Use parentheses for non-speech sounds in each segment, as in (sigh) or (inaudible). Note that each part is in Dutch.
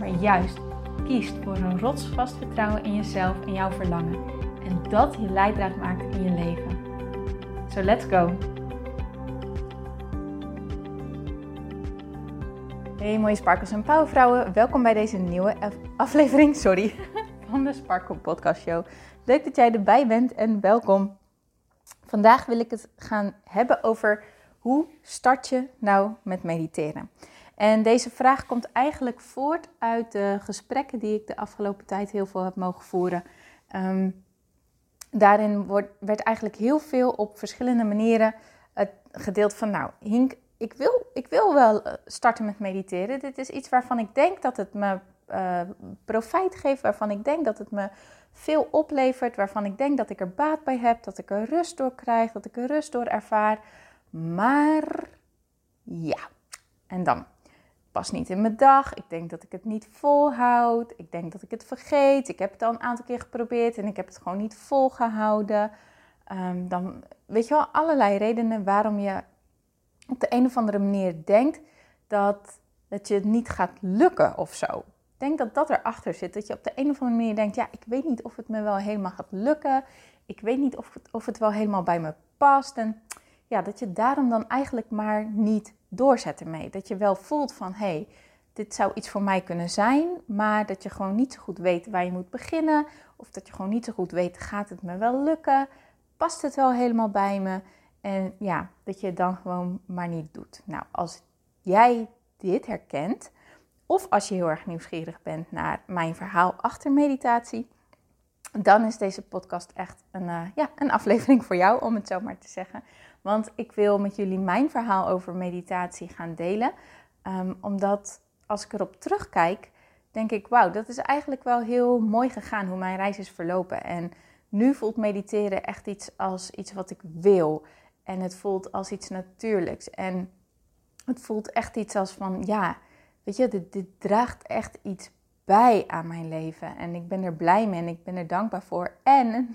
maar juist kiest voor een rotsvast vertrouwen in jezelf en jouw verlangen. En dat je leidraad maakt in je leven. So let's go! Hey mooie sparkels en powervrouwen, welkom bij deze nieuwe aflevering sorry, (laughs) van de Sparkle Podcast Show. Leuk dat jij erbij bent en welkom. Vandaag wil ik het gaan hebben over hoe start je nou met mediteren. En deze vraag komt eigenlijk voort uit de gesprekken die ik de afgelopen tijd heel veel heb mogen voeren. Um, daarin wordt, werd eigenlijk heel veel op verschillende manieren het gedeeld van, nou, Hink, ik wil, ik wil wel eh, starten met mediteren. Dit is iets waarvan ik denk dat het me uh, profijt geeft, waarvan ik denk dat het me veel oplevert, waarvan ik denk dat ik er baat bij heb, dat ik er rust door krijg, dat ik er rust door ervaar. Maar ja, en dan pas niet in mijn dag. Ik denk dat ik het niet volhoud. Ik denk dat ik het vergeet. Ik heb het al een aantal keer geprobeerd en ik heb het gewoon niet volgehouden. Um, dan weet je wel, allerlei redenen waarom je op de een of andere manier denkt dat, dat je het niet gaat lukken of zo. Denk dat dat erachter zit. Dat je op de een of andere manier denkt: ja, ik weet niet of het me wel helemaal gaat lukken. Ik weet niet of het, of het wel helemaal bij me past. En ja, dat je daarom dan eigenlijk maar niet doorzet ermee. Dat je wel voelt van hé, hey, dit zou iets voor mij kunnen zijn, maar dat je gewoon niet zo goed weet waar je moet beginnen. Of dat je gewoon niet zo goed weet, gaat het me wel lukken? Past het wel helemaal bij me? En ja, dat je het dan gewoon maar niet doet. Nou, als jij dit herkent, of als je heel erg nieuwsgierig bent naar mijn verhaal achter meditatie, dan is deze podcast echt een, uh, ja, een aflevering voor jou, om het zo maar te zeggen. Want ik wil met jullie mijn verhaal over meditatie gaan delen. Um, omdat als ik erop terugkijk, denk ik, wauw, dat is eigenlijk wel heel mooi gegaan hoe mijn reis is verlopen. En nu voelt mediteren echt iets als iets wat ik wil. En het voelt als iets natuurlijks. En het voelt echt iets als van, ja, weet je, dit, dit draagt echt iets bij aan mijn leven. En ik ben er blij mee en ik ben er dankbaar voor. En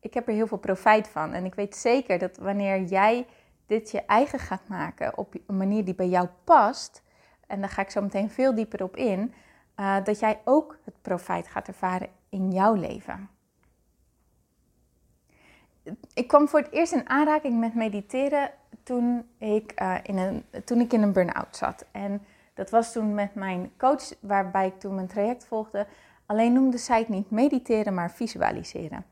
ik heb er heel veel profijt van. En ik weet zeker dat wanneer jij dit je eigen gaat maken op een manier die bij jou past, en daar ga ik zo meteen veel dieper op in, uh, dat jij ook het profijt gaat ervaren in jouw leven. Ik kwam voor het eerst in aanraking met mediteren toen ik, uh, in, een, toen ik in een burn-out zat. En dat was toen met mijn coach, waarbij ik toen mijn traject volgde. Alleen noemde zij het niet mediteren, maar visualiseren.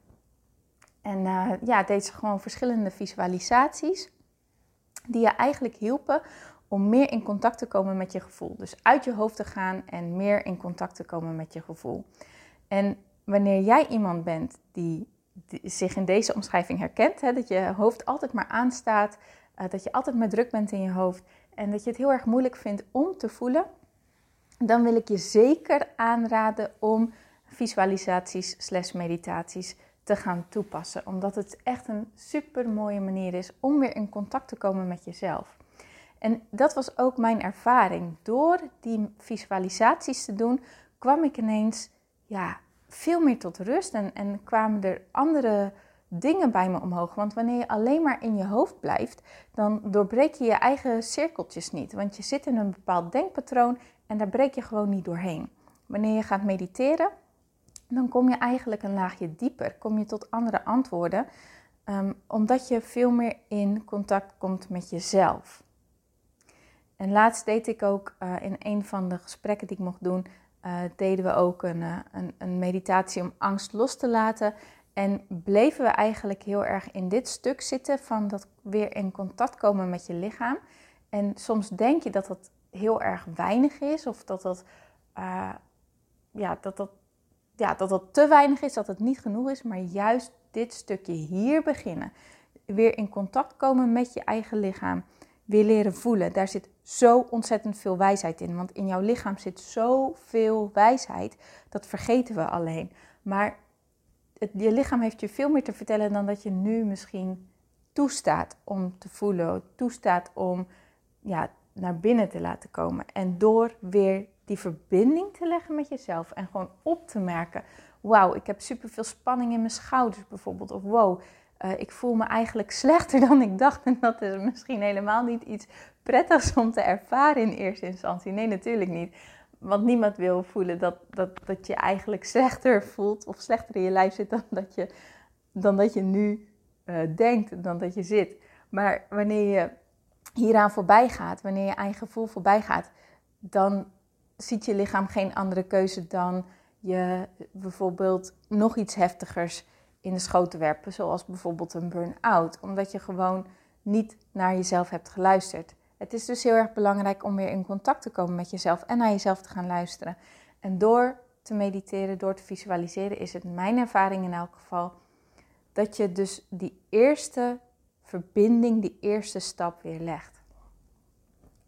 En uh, ja, deed ze gewoon verschillende visualisaties die je eigenlijk hielpen om meer in contact te komen met je gevoel. Dus uit je hoofd te gaan en meer in contact te komen met je gevoel. En wanneer jij iemand bent die, zich in deze omschrijving herkent, hè, dat je hoofd altijd maar aanstaat, uh, dat je altijd maar druk bent in je hoofd en dat je het heel erg moeilijk vindt om te voelen, dan wil ik je zeker aanraden om visualisaties slash meditaties te gaan toepassen. Omdat het echt een super mooie manier is om weer in contact te komen met jezelf. En dat was ook mijn ervaring. Door die visualisaties te doen, kwam ik ineens ja, veel meer tot rust en, en kwamen er andere dingen bij me omhoog. Want wanneer je alleen maar in je hoofd blijft, dan doorbreek je je eigen cirkeltjes niet. Want je zit in een bepaald denkpatroon en daar breek je gewoon niet doorheen. Wanneer je gaat mediteren, dan kom je eigenlijk een laagje dieper, kom je tot andere antwoorden, um, omdat je veel meer in contact komt met jezelf. En laatst deed ik ook uh, in een van de gesprekken die ik mocht doen, uh, deden we ook een, uh, een, een, meditatie om angst los te laten. En bleven we eigenlijk heel erg in dit stuk zitten van dat weer in contact komen met je lichaam. En soms denk je dat dat heel erg weinig is of dat dat, ja, dat, dat ja, dat dat te weinig is, dat het niet genoeg is, maar juist dit stukje hier beginnen. Weer in contact komen met je eigen lichaam. weer leren voelen. Daar zit zo ontzettend veel wijsheid in. Want in jouw lichaam zit zoveel wijsheid. Dat vergeten we alleen. Maar het, je lichaam heeft je veel meer te vertellen dan dat je nu misschien toestaat om te voelen. Toestaat om ja, naar binnen te laten komen. En door weer die verbinding te leggen met jezelf en gewoon op te merken: wauw, ik heb superveel spanning in mijn schouders bijvoorbeeld. Of wow, uh, ik voel me eigenlijk slechter (laughs) dan ik dacht. En dat is misschien helemaal niet iets prettigs om te ervaren in eerste instantie. Nee, natuurlijk niet. Want niemand wil voelen dat, dat, dat je eigenlijk slechter voelt of slechter in je lijf zit dan dat je, dan dat je nu uh, denkt, dan dat je zit. Maar wanneer je hieraan voorbij gaat, wanneer je eigen gevoel voorbij gaat, dan ziet je lichaam geen andere keuze dan je bijvoorbeeld nog iets heftigers in de schoot te werpen, zoals bijvoorbeeld een burn-out, omdat je gewoon niet naar jezelf hebt geluisterd. Het is dus heel erg belangrijk om weer in contact te komen met jezelf en naar jezelf te gaan luisteren. En door te mediteren, door te visualiseren, is het mijn ervaring in elk geval dat je dus die eerste verbinding, die eerste stap weer legt.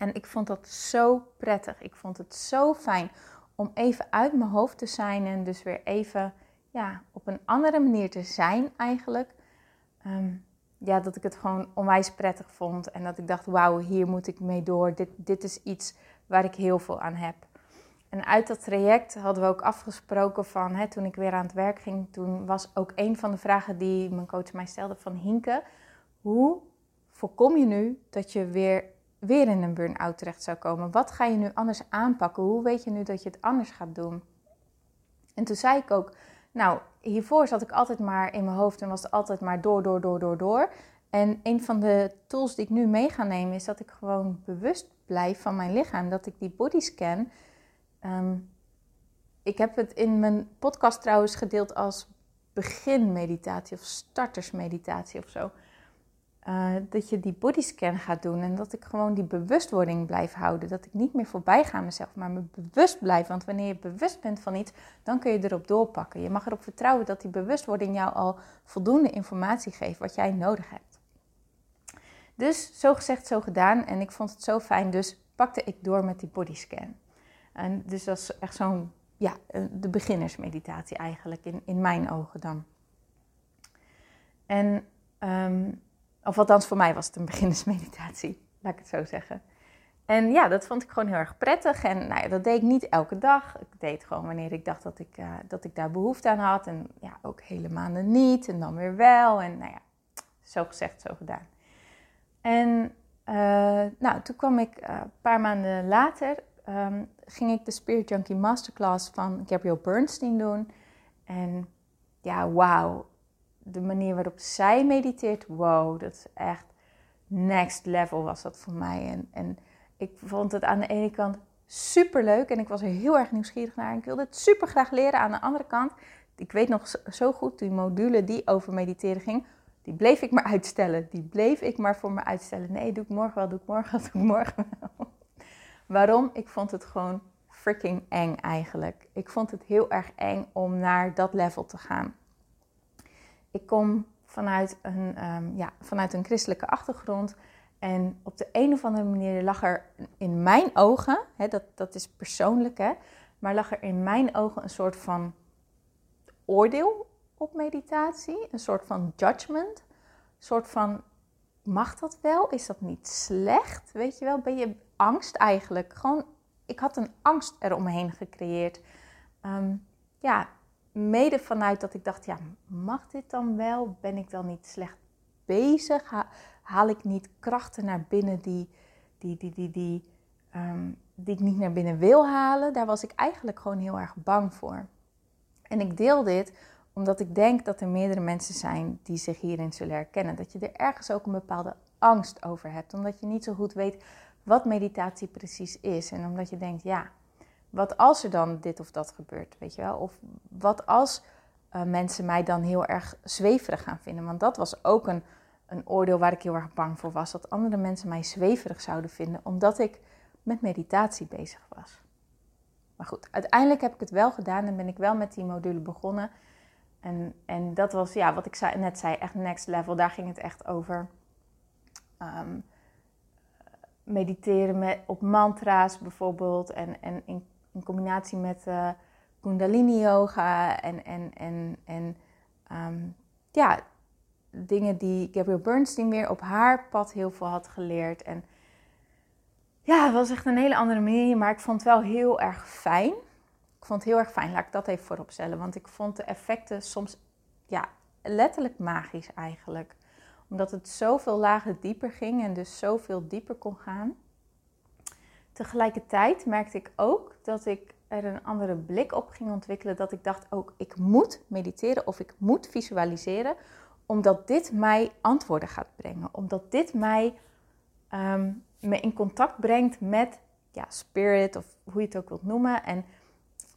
En ik vond dat zo prettig. Ik vond het zo fijn om even uit mijn hoofd te zijn en dus weer even ja, op een andere manier te zijn eigenlijk. Ehm, ja, dat ik het gewoon onwijs prettig vond en dat ik dacht, wauw, hier moet ik mee door. Dit, dit is iets waar ik heel veel aan heb. En uit dat traject hadden we ook afgesproken van, hè, toen ik weer aan het werk ging, toen was ook een van de vragen die mijn coach mij stelde van Hinke, hoe voorkom je nu dat je weer, weer in een burn-out terecht zou komen? Wat ga je nu anders aanpakken? Hoe weet je nu dat je het anders gaat doen? En toen zei ik ook, nou, hiervoor zat ik altijd maar in mijn hoofd en was het altijd maar door, door, door, door, door. En een van de tools die ik nu mee ga nemen is dat ik gewoon bewust blijf van mijn lichaam. Dat ik die bodyscan. Um, ik heb het in mijn podcast trouwens gedeeld als beginmeditatie of startersmeditatie of zo. Uh, dat je die bodyscan gaat doen en dat ik gewoon die bewustwording blijf houden. Dat ik niet meer voorbij ga mezelf, maar me bewust blijf. Want wanneer je bewust bent van iets, dan kun je erop doorpakken. Je mag erop vertrouwen dat die bewustwording jou al voldoende informatie geeft wat jij nodig hebt. Dus zo gezegd, zo gedaan. En ik vond het zo fijn, dus pakte ik door met die bodyscan. En dus dat is echt zo'n, ja, de beginnersmeditatie eigenlijk, in, in mijn ogen dan. En um, of althans, voor mij was het een beginnersmeditatie, (laughs) laat ik het zo zeggen. En ja, dat vond ik gewoon heel erg prettig. En nou ja, dat deed ik niet elke dag. Ik deed gewoon wanneer ik dacht dat ik, uh, dat ik daar behoefte aan had. En ja, ook hele maanden niet. En dan weer wel. En nou ja, zo gezegd, zo gedaan. En uh, nou, toen kwam ik uh, een paar maanden later, um, ging ik de Spirit Junkie Masterclass van Gabrielle Bernstein doen. En ja, wauw de manier waarop zij mediteert, wow, dat is echt next level was dat voor mij. En, en ik vond het aan de ene kant super leuk en ik was er heel erg nieuwsgierig naar. En ik wilde het super graag leren. Aan de andere kant, ik weet nog zo goed, die module die over mediteren ging, die bleef ik maar uitstellen. Die bleef ik maar voor me uitstellen. Nee, doe ik morgen wel, doe ik morgen wel, doe ik morgen wel. (laughs) Waarom? Ik vond het gewoon freaking eng eigenlijk. Ik vond het heel erg eng om naar dat level te gaan ik kom vanuit een, um, ja, vanuit een christelijke achtergrond. En op de een of andere manier lag er in mijn ogen, hè, dat, dat is persoonlijk, hè, maar lag er in mijn ogen een soort van oordeel op meditatie, een soort van judgment, een soort van mag dat wel? Is dat niet slecht? Weet je wel, ben je angst eigenlijk? Gewoon, ik had een angst eromheen gecreëerd. Um, ja, mede vanuit dat ik dacht, ja, mag dit dan wel? Ben ik dan niet slecht bezig? Haal ik niet krachten naar binnen die, die, die, die, die, um, die ik niet naar binnen wil halen? Daar was ik eigenlijk gewoon heel erg bang voor. En ik deel dit omdat ik denk dat er meerdere mensen zijn die zich hierin zullen herkennen. Dat je er ergens ook een bepaalde angst over hebt. Omdat je niet zo goed weet wat meditatie precies is. En omdat je denkt, ja, wat als er dan dit of dat gebeurt, weet je wel? Of wat als uh, mensen mij dan heel erg zweverig gaan vinden? Want dat was ook een, een oordeel waar ik heel erg bang voor was. Dat andere mensen mij zweverig zouden vinden, omdat ik met meditatie bezig was. Maar goed, uiteindelijk heb ik het wel gedaan en ben ik wel met die module begonnen. En, en dat was, ja, wat ik net zei, echt next level. Daar ging het echt over. Um, mediteren met, op mantra's bijvoorbeeld. En, en in, in combinatie met uh, Kundalini yoga en, en, en, en ehm, ja, dingen die Gabrielle Bernstein weer op haar pad heel veel had geleerd. En ja, het was echt een hele andere manier, maar ik vond het wel heel erg fijn. Ik vond het heel erg fijn, laat ik dat even voorop stellen. Want ik vond de effecten soms ja, letterlijk magisch eigenlijk. Omdat het zoveel lagen dieper ging en dus zoveel dieper kon gaan. Tegelijkertijd merkte ik ook dat ik er een andere blik op ging ontwikkelen. Dat ik dacht ook, ik moet mediteren of ik moet visualiseren. Omdat dit mij antwoorden gaat brengen. Omdat dit mij ehm, me in contact brengt met ja, spirit of hoe je het ook wilt noemen. En,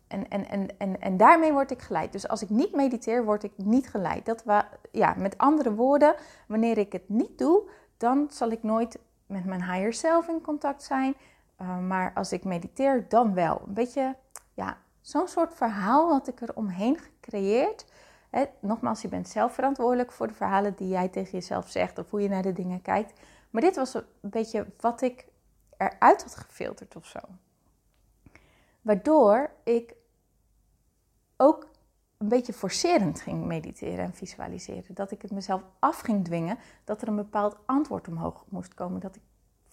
en, en, en, en, en daarmee word ik geleid. Dus als ik niet mediteer, word ik niet geleid. Dat wa, ja, met andere woorden, wanneer ik het niet doe, dan zal ik nooit met mijn higher self in contact zijn. Uh, maar als ik mediteer, dan wel. Een beetje, ja, zo'n soort verhaal had ik er omheen gecreëerd. Nogmaals, je bent zelf verantwoordelijk voor de verhalen die jij tegen jezelf zegt of hoe je naar de dingen kijkt. Maar dit was een beetje wat ik eruit had gefilterd of zo. Waardoor ik ook een beetje forcerend ging mediteren en visualiseren. Dat ik het mezelf af ging dwingen dat er een bepaald antwoord omhoog moest komen. Dat ik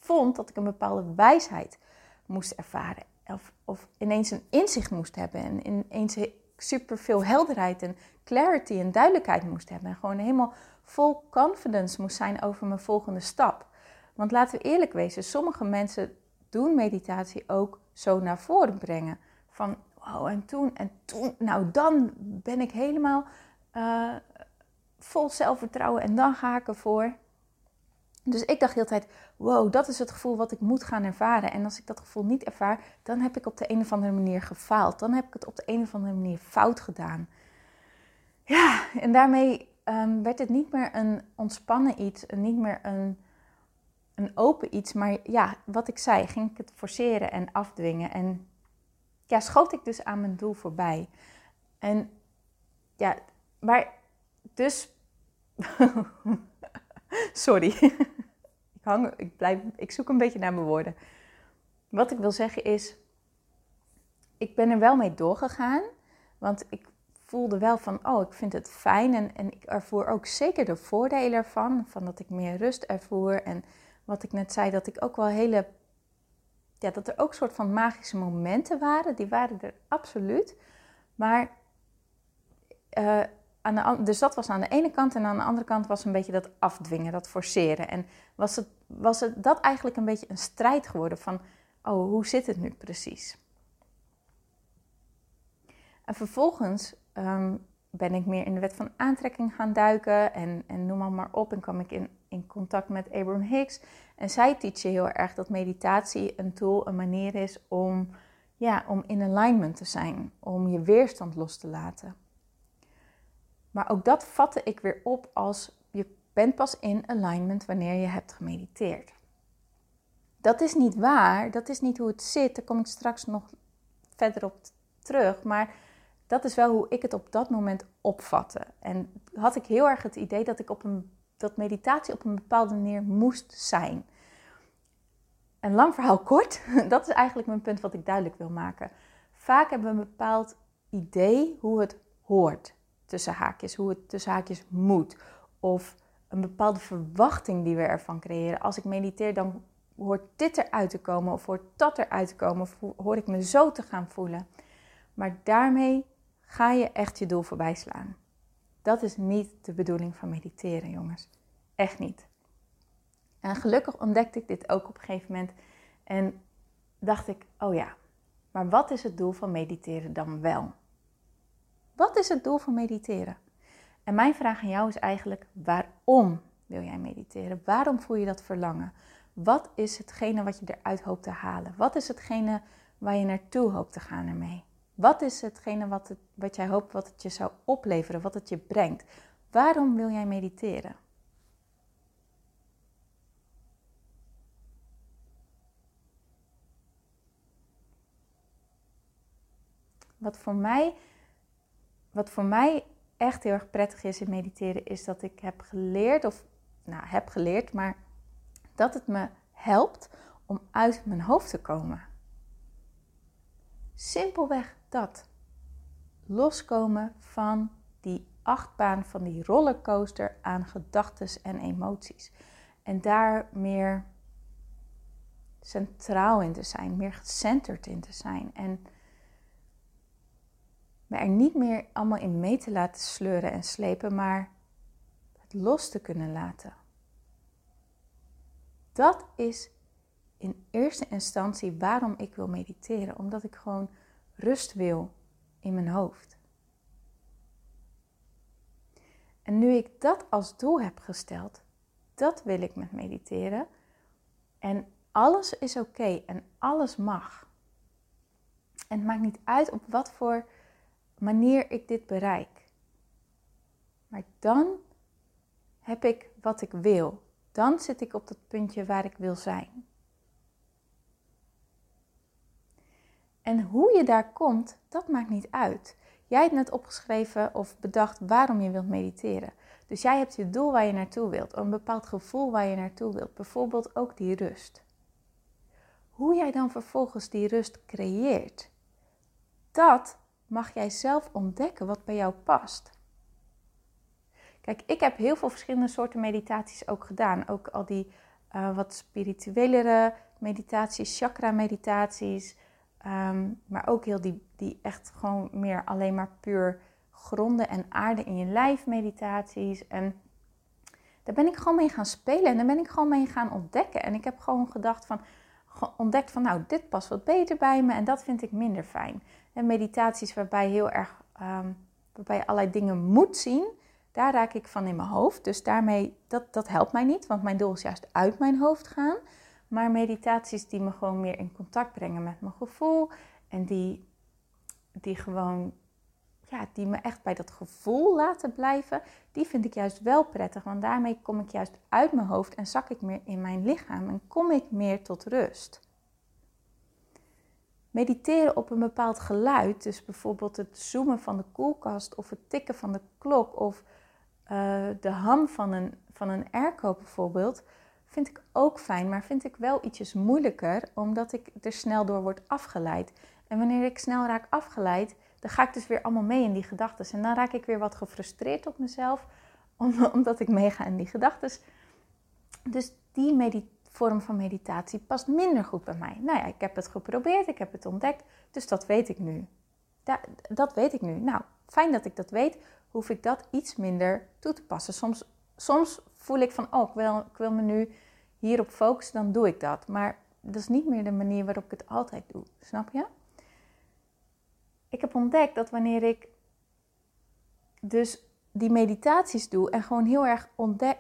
vond dat ik een bepaalde wijsheid moest ervaren. Of, of ineens een inzicht moest hebben. En ineens super veel helderheid en clarity en duidelijkheid moest hebben. En gewoon helemaal vol confidence moest zijn over mijn volgende stap. Want laten we eerlijk wezen, sommige mensen doen meditatie ook zo naar voren brengen. Van, wow, en toen, en toen, nou dan ben ik helemaal uh, vol zelfvertrouwen en dan ga ik ervoor. Dus ik dacht de hele tijd, wow, dat is het gevoel wat ik moet gaan ervaren. En als ik dat gevoel niet ervaar, dan heb ik op de een of andere manier gefaald. Dan heb ik het op de een of andere manier fout gedaan. Ja, en daarmee um, werd het niet meer een ontspannen iets, niet meer een een open iets. Maar ja, wat ik zei, ging ik het forceren en afdwingen. En ja, schoot ik dus aan mijn doel voorbij. En ja, maar dus. (laughs) (laughs) Sorry. (laughs) ik, hang, ik, blijf, ik zoek een beetje naar mijn woorden. Wat ik wil zeggen is. Ik ben er wel mee doorgegaan. Want ik voelde wel van, oh, ik vind het fijn. En, en ik ervoer ook zeker de voordelen ervan. Van dat ik meer rust ervoer. En wat ik net zei, dat ik ook wel hele. Ja, dat er ook soort van magische momenten waren. Die waren er absoluut. Maar. Uh, dus dat was aan de ene kant. En aan de andere kant was een beetje dat afdwingen, dat forceren. En was, het, was het dat eigenlijk een beetje een strijd geworden van. Oh, hoe zit het nu precies? En vervolgens ehm, ben ik meer in de wet van aantrekking gaan duiken en, en noem maar, maar op. En kwam ik in, in contact met Abraham Hicks. En zij teachen heel erg dat meditatie een tool, een manier is om, ja, om in alignment te zijn. Om je weerstand los te laten. Maar ook dat vatte ik weer op als je bent pas in alignment wanneer je hebt gemediteerd. Dat is niet waar, dat is niet hoe het zit. Daar kom ik straks nog verder op terug. Maar dat is wel hoe ik het op dat moment opvatte. En had ik heel erg het idee dat ik op een dat meditatie op een bepaalde manier moest zijn. Een lang verhaal kort, (laughs) dat is eigenlijk mijn punt wat ik duidelijk wil maken. Vaak hebben we een bepaald idee hoe het hoort tussen haakjes, hoe het tussen haakjes moet. Of een bepaalde verwachting die we ervan creëren. Als ik mediteer, dan hoort dit eruit te komen, of hoort dat eruit te komen, of hoor ik me zo te gaan voelen. Maar daarmee ga je echt je doel voorbij slaan. Dat is niet de bedoeling van mediteren, jongens. Echt niet. En gelukkig ontdekte ik dit ook op een gegeven moment. En dacht ik, oh ja, maar wat is het doel van mediteren dan wel? Wat is het doel van mediteren? En mijn vraag aan jou is eigenlijk, waarom wil jij mediteren? Waarom voel je dat verlangen? Wat is hetgene wat je eruit hoopt te halen? Wat is hetgene waar je naartoe hoopt te gaan ermee? Wat is hetgene wat, wat jij hoopt wat het je zou opleveren, wat het je brengt? Waarom wil jij mediteren? Wat voor mij, wat voor mij echt heel erg prettig is in mediteren, is dat ik heb geleerd, of nou heb geleerd, maar dat het me helpt om uit mijn hoofd te komen. Simpelweg dat. Loskomen van die achtbaan, van die rollercoaster aan gedachten en emoties. En daar meer centraal in te zijn, meer gecenterd in te zijn. En me er niet meer allemaal in mee te laten sleuren en slepen, maar het los te kunnen laten. Dat is in eerste instantie waarom ik wil mediteren. Omdat ik gewoon rust wil in mijn hoofd. En nu ik dat als doel heb gesteld, dat wil ik met mediteren. En alles is oké en alles mag. En het maakt niet uit op wat voor manier ik dit bereik. Maar dan heb ik wat ik wil. Dan zit ik op dat puntje waar ik wil zijn. En hoe je daar komt, dat maakt niet uit. Jij hebt net opgeschreven of bedacht waarom je wilt mediteren. Dus jij hebt je doel waar je naartoe wilt, een bepaald gevoel waar je naartoe wilt. Bijvoorbeeld ook die rust. Hoe jij dan vervolgens die rust creëert, dat mag jij zelf ontdekken wat bij jou past. Kijk, ik heb heel veel verschillende soorten meditaties ook gedaan. Ook al die uh, wat spirituelere meditaties, chakra-meditaties. Ehm, maar ook heel die, die echt gewoon meer alleen maar puur gronden en aarde in je lijf meditaties. En daar ben ik gewoon mee gaan spelen en daar ben ik gewoon mee gaan ontdekken. En ik heb gewoon gedacht van, ontdekt van nou, dit past wat beter bij me en dat vind ik minder fijn. En meditaties waarbij heel erg, um, waarbij je allerlei dingen moet zien, daar raak ik van in mijn hoofd. Dus daarmee, dat, dat helpt mij niet, want mijn doel is juist uit mijn hoofd gaan. Maar meditaties die me gewoon meer in contact brengen met mijn gevoel en die, die gewoon ja, die me echt bij dat gevoel laten blijven, die vind ik juist wel prettig. Want daarmee kom ik juist uit mijn hoofd en zak ik meer in mijn lichaam en kom ik meer tot rust. Mediteren op een bepaald geluid, dus bijvoorbeeld het zoomen van de koelkast of het tikken van de klok of uh, de ham van een, van een airco bijvoorbeeld, vind ik ook fijn, maar vind ik wel ietsjes moeilijker omdat ik er snel door word afgeleid. En wanneer ik snel raak afgeleid, dan ga ik dus weer allemaal mee in die gedachten. En dan raak ik weer wat gefrustreerd op mezelf, (laughs) omdat ik meega in die gedachten. Dus die vorm van meditatie past minder goed bij mij. Nou ja, ik heb het geprobeerd, ik heb het ontdekt, dus dat weet ik nu. dat weet ik nu. Nou, fijn dat ik dat weet, hoef ik dat iets minder toe te passen. Soms, soms voel ik van, oh, ik wil, ik wil me nu hierop focussen, dan doe ik dat. Maar dat is niet meer de manier waarop ik het altijd doe. Snap je? ik heb ontdekt dat wanneer ik dus die meditaties doe en gewoon heel erg ontdek,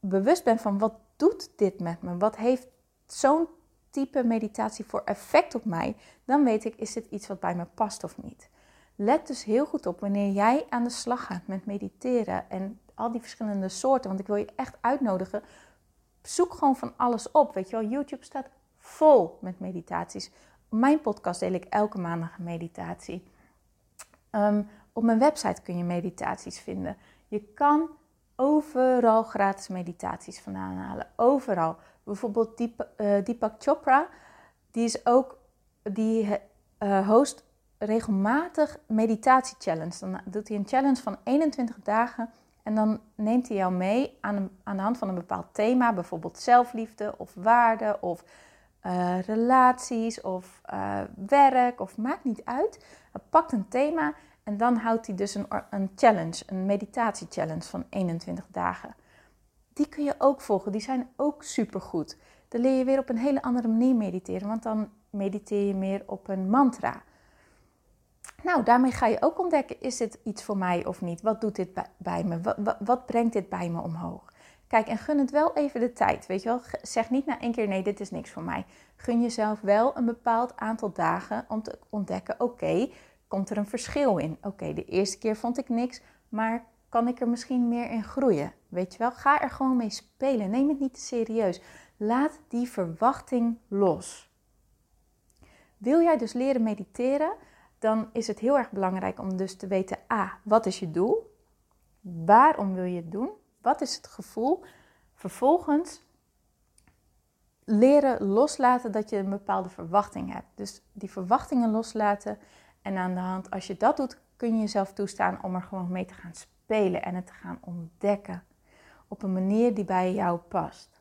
bewust ben van wat doet dit met me? Wat heeft zo'n type meditatie voor effect op mij? Dan weet ik, is dit iets wat bij me past of niet? Let dus heel goed op wanneer jij aan de slag gaat met mediteren en al die verschillende soorten. Want ik wil je echt uitnodigen. Zoek gewoon van alles op. Weet je wel, YouTube staat vol met meditaties mijn podcast deel ik elke maandag een meditatie. Ehm, op mijn website kun je meditaties vinden. Je kan overal gratis meditaties vandaan halen. Overal. Bijvoorbeeld Deep, uh, Deepak Chopra, die is ook, die uh, host regelmatig meditatie challenge. Dan doet hij een challenge van 21 dagen en dan neemt hij jou mee aan, aan de hand van een bepaald thema, bijvoorbeeld zelfliefde of waarde of uh, relaties of werk of maakt niet uit. Hij pakt een thema en dan houdt hij dus een, een challenge, een meditatie-challenge van 21 dagen. Die kun je ook volgen, die zijn ook supergoed. Dan leer je weer op een hele andere manier mediteren, want dan mediteer je meer op een mantra. Nou, daarmee ga je ook ontdekken, is dit iets voor mij of niet? Wat doet dit bij, me? Wat, wat brengt dit bij me omhoog? Kijk, en gun het wel even de tijd. Weet je wel, zeg niet na één keer nee, dit is niks voor mij. Gun jezelf wel een bepaald aantal dagen om te ontdekken: oké, komt er een verschil in? Oké, de eerste keer vond ik niks, maar kan ik er misschien meer in groeien? Weet je wel, ga er gewoon mee spelen. Neem het niet te serieus. Laat die verwachting los. Wil jij dus leren mediteren, dan is het heel erg belangrijk om dus te weten: A, wat is je doel? Waarom wil je het doen? Wat is het gevoel? Vervolgens leren loslaten dat je een bepaalde verwachting hebt. Dus die verwachtingen loslaten. En aan de hand, als je dat doet, kun je jezelf toestaan om er gewoon mee te gaan spelen en het te gaan ontdekken. Op een manier die bij jou past.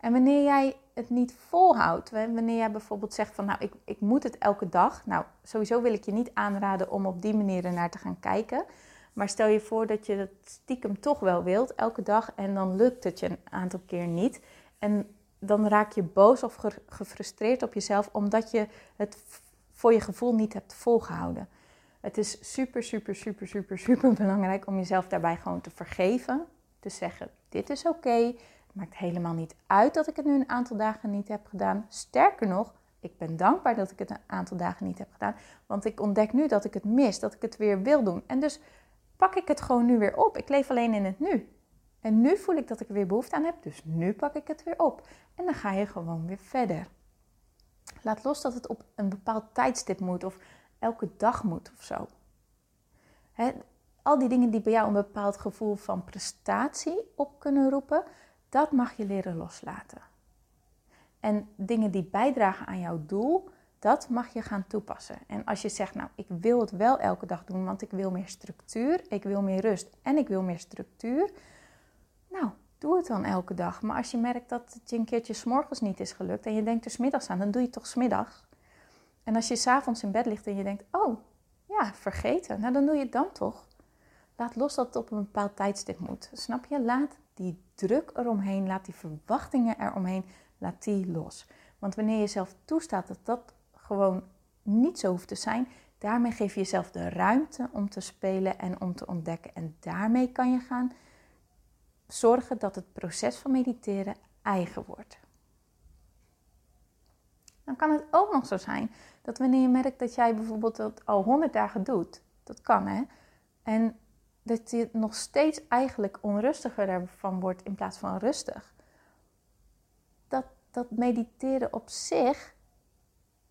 En wanneer jij het niet volhoudt, wanneer jij bijvoorbeeld zegt van nou ik, ik moet het elke dag. Nou, sowieso wil ik je niet aanraden om op die manier ernaar te gaan kijken. Maar stel je voor dat je het stiekem toch wel wilt, elke dag, en dan lukt het je een aantal keer niet. En dan raak je boos of gefrustreerd op jezelf omdat je het voor je gevoel niet hebt volgehouden. Het is super, super, super, super, super belangrijk om jezelf daarbij gewoon te vergeven. Te zeggen: Dit is oké. Het maakt helemaal niet uit dat ik het nu een aantal dagen niet heb gedaan. Sterker nog, ik ben dankbaar dat ik het een aantal dagen niet heb gedaan. Want ik ontdek nu dat ik het mis, dat ik het weer wil doen. En dus pak ik het gewoon nu weer op. Ik leef alleen in het nu. En nu voel ik dat ik er weer behoefte aan heb, dus nu pak ik het weer op. En dan ga je gewoon weer verder. Laat los dat het op een bepaald tijdstip moet of elke dag moet of zo. al die dingen die bij jou een bepaald gevoel van prestatie op kunnen roepen, dat mag je leren loslaten. En dingen die bijdragen aan jouw doel, dat mag je gaan toepassen. En als je zegt, nou, ik wil het wel elke dag doen, want ik wil meer structuur, ik wil meer rust en ik wil meer structuur. Nou, doe het dan elke dag. Maar als je merkt dat het je een keertje s'morgens niet is gelukt en je denkt er smiddags aan, dan doe je het toch smiddags. En als je s'avonds in bed ligt en je denkt, oh, ja, vergeten, nou dan doe je het dan toch. Laat los dat het op een bepaald tijdstip moet. Snap je? Laat die druk eromheen, laat die verwachtingen eromheen, laat die los. Want wanneer je zelf toestaat dat dat gewoon niet zo hoeft te zijn. Daarmee geef je jezelf de ruimte om te spelen en om te ontdekken. En daarmee kan je gaan zorgen dat het proces van mediteren eigen wordt. Dan kan het ook nog zo zijn dat wanneer je merkt dat jij bijvoorbeeld dat al 100 dagen doet, dat kan hè, en dat je nog steeds eigenlijk onrustiger ervan wordt in plaats van rustig. Dat, dat mediteren op zich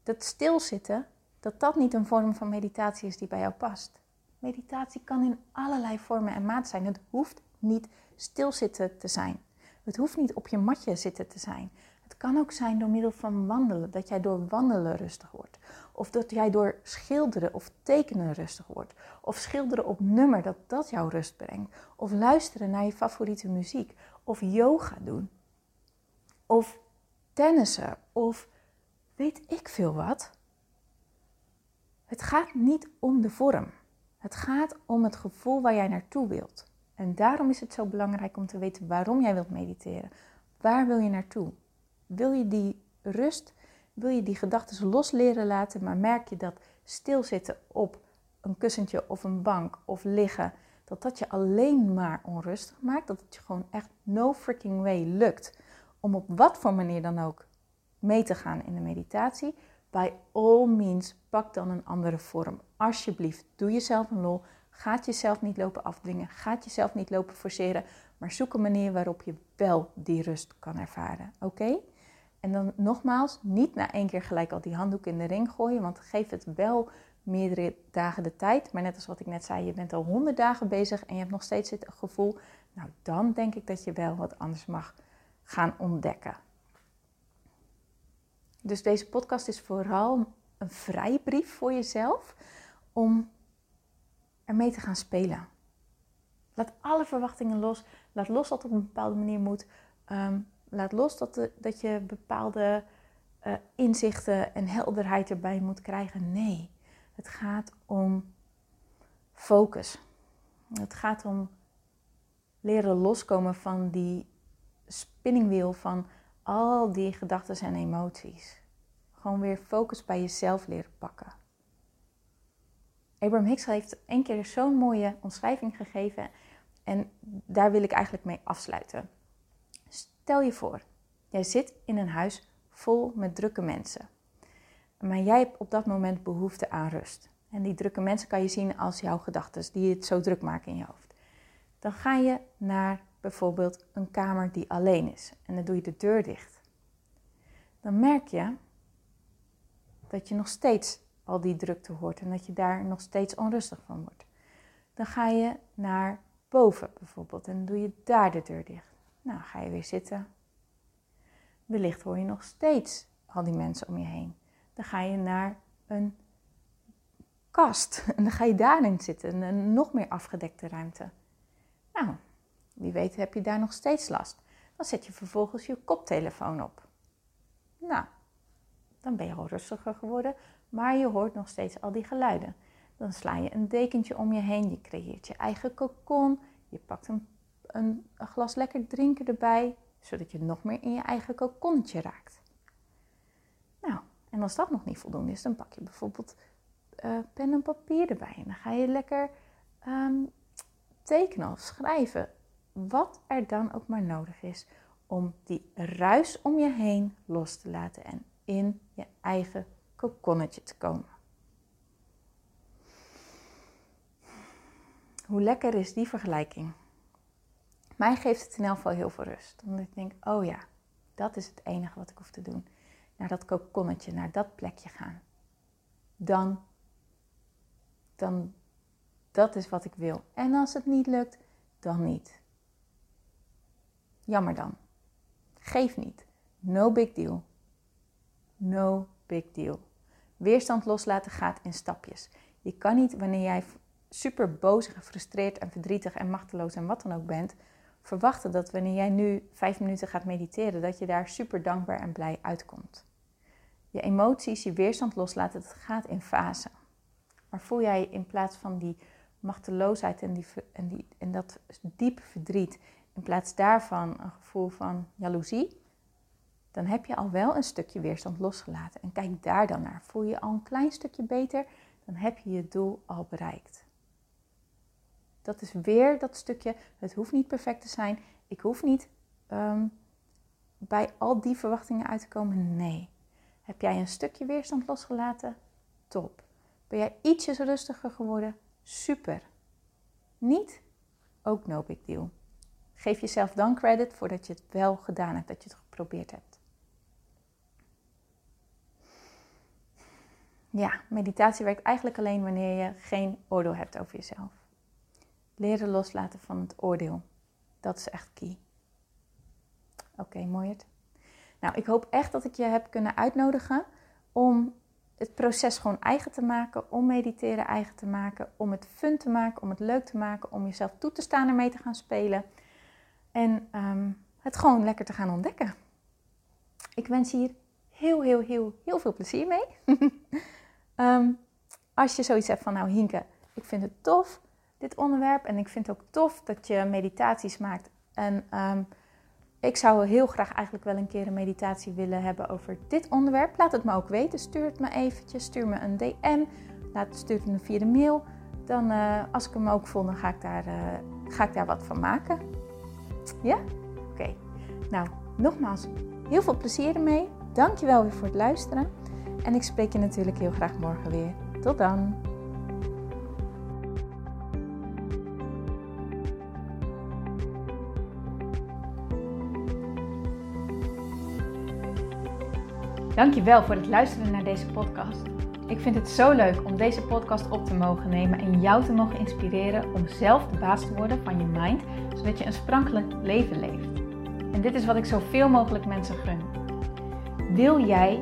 dat stilzitten, dat dat niet een vorm van meditatie is die bij jou past. Meditatie kan in allerlei vormen en maat zijn. Het hoeft niet stilzitten te zijn. Het hoeft niet op je matje zitten te zijn. Het kan ook zijn door middel van wandelen, dat jij door wandelen rustig wordt. Of dat jij door schilderen of tekenen rustig wordt. Of schilderen op nummer, dat dat jou rust brengt. Of luisteren naar je favoriete muziek. Of yoga doen. Of tennissen. Of weet ik veel wat. Het gaat niet om de vorm. Het gaat om het gevoel waar jij naartoe wilt. En daarom is het zo belangrijk om te weten waarom jij wilt mediteren. Waar wil je naartoe? Wil je die rust? Wil je die gedachten los leren laten, maar merk je dat stilzitten op een kussentje of een bank of liggen, dat dat je alleen maar onrustig maakt? Dat het je gewoon echt no freaking way lukt om op wat voor manier dan ook mee te gaan in de meditatie, by all means pak dan een andere vorm. Alsjeblieft, doe jezelf een lol. Gaat jezelf niet lopen afdwingen. Gaat jezelf niet lopen forceren. Maar zoek een manier waarop je wel die rust kan ervaren. Oké? En dan nogmaals, niet na één keer gelijk al die handdoek in de ring gooien. Want geef het wel meerdere dagen de tijd. Maar net als wat ik net zei, je bent al honderd dagen bezig en je hebt nog steeds het gevoel. Nou, dan denk ik dat je wel wat anders mag gaan ontdekken. Dus deze podcast is vooral een vrijbrief voor jezelf om ermee te gaan spelen. Laat alle verwachtingen los. Laat los dat het op een bepaalde manier moet. Ehm, laat los dat, dat je bepaalde uh, inzichten en helderheid erbij moet krijgen. Nee, het gaat om focus. Het gaat om leren loskomen van die spinningwiel van al die gedachten en emoties. Gewoon weer focus bij jezelf leren pakken. Abraham Hicks heeft één keer zo'n mooie omschrijving gegeven en daar wil ik eigenlijk mee afsluiten. Stel je voor, jij zit in een huis vol met drukke mensen. Maar jij hebt op dat moment behoefte aan rust. En die drukke mensen kan je zien als jouw gedachten die het zo druk maken in je hoofd. Dan ga je naar bijvoorbeeld een kamer die alleen is en dan doe je de deur dicht. Dan merk je dat je nog steeds al die drukte hoort en dat je daar nog steeds onrustig van wordt. Dan ga je naar boven bijvoorbeeld en doe je daar de deur dicht. Nou, ga je weer zitten Wellicht hoor je nog steeds al die mensen om je heen. Dan ga je naar een kast (laughs) en dan ga je daarin zitten, een nog meer afgedekte ruimte. Nou, wie weet heb je daar nog steeds last. Dan zet je vervolgens je koptelefoon op. Nou, dan ben je al rustiger geworden, maar je hoort nog steeds al die geluiden. Dan sla je een dekentje om je heen, je creëert je eigen kokon, je pakt een, een, glas lekker drinken erbij, zodat je nog meer in je eigen kokonnetje raakt. Nou, en als dat nog niet voldoende is, dan pak je bijvoorbeeld uh, pen en papier erbij. En dan ga je lekker ehm, tekenen of schrijven. Wat er dan ook maar nodig is om die ruis om je heen los te laten en in je eigen kokonnetje te komen. Hoe lekker is die vergelijking? Mij geeft het in elk geval heel veel rust. Omdat ik denk, oh ja, dat is het enige wat ik hoef te doen. Naar dat kokonnetje, naar dat plekje gaan. Dan, dan, dat is wat ik wil. En als het niet lukt, dan niet. Jammer dan. Geef niet. No big deal. No big deal. Weerstand loslaten gaat in stapjes. Je kan niet wanneer jij super boos, gefrustreerd en verdrietig en machteloos en wat dan ook bent, verwachten dat wanneer jij nu vijf minuten gaat mediteren, dat je daar super dankbaar en blij uitkomt. Je emoties, je weerstand loslaten, dat gaat in fase. Maar voel jij in plaats van die machteloosheid en, die, en, die, en dat diepe verdriet, in plaats daarvan een gevoel van jaloezie, dan heb je al wel een stukje weerstand losgelaten. En kijk daar dan naar. Voel je al een klein stukje beter, dan heb je je doel al bereikt. Dat is weer dat stukje, het hoeft niet perfect te zijn. Ik hoef niet ehm, bij al die verwachtingen uit te komen. Nee. Heb jij een stukje weerstand losgelaten? Top. Ben jij ietsjes rustiger geworden? Super. Niet? Ook no big deal. Geef jezelf dan credit voordat je het wel gedaan hebt, dat je het geprobeerd hebt. Ja, meditatie werkt eigenlijk alleen wanneer je geen oordeel hebt over jezelf. Leren loslaten van het oordeel. Dat is echt key. Oké, mooi Nou, ik hoop echt dat ik je heb kunnen uitnodigen om het proces gewoon eigen te maken, om mediteren eigen te maken, om het fun te maken, om het leuk te maken, om jezelf toe te staan ermee te gaan spelen en ehm, het gewoon lekker te gaan ontdekken. Ik wens hier heel, heel, heel, heel veel plezier mee. (laughs) Ehm, als je zoiets hebt van, nou Hinke, ik vind het tof, dit onderwerp. En ik vind het ook tof dat je meditaties maakt. En ehm, ik zou heel graag eigenlijk wel een keer een meditatie willen hebben over dit onderwerp. Laat het me ook weten. Stuur het me eventjes. Stuur me een DM. Laat, stuur het me via de mail. Dan, uh, als ik hem ook vond, dan ga ik daar, uh, ga ik daar wat van maken. Ja? Oké. Nou, nogmaals, heel veel plezier ermee. Dankjewel weer voor het luisteren. En ik spreek je natuurlijk heel graag morgen weer. Tot dan. Dankjewel voor het luisteren naar deze podcast. Ik vind het zo leuk om deze podcast op te mogen nemen en jou te mogen inspireren om zelf de baas te worden van je mind, zodat je een sprankelijk leven leeft. En dit is wat ik zoveel mogelijk mensen gun. Wil jij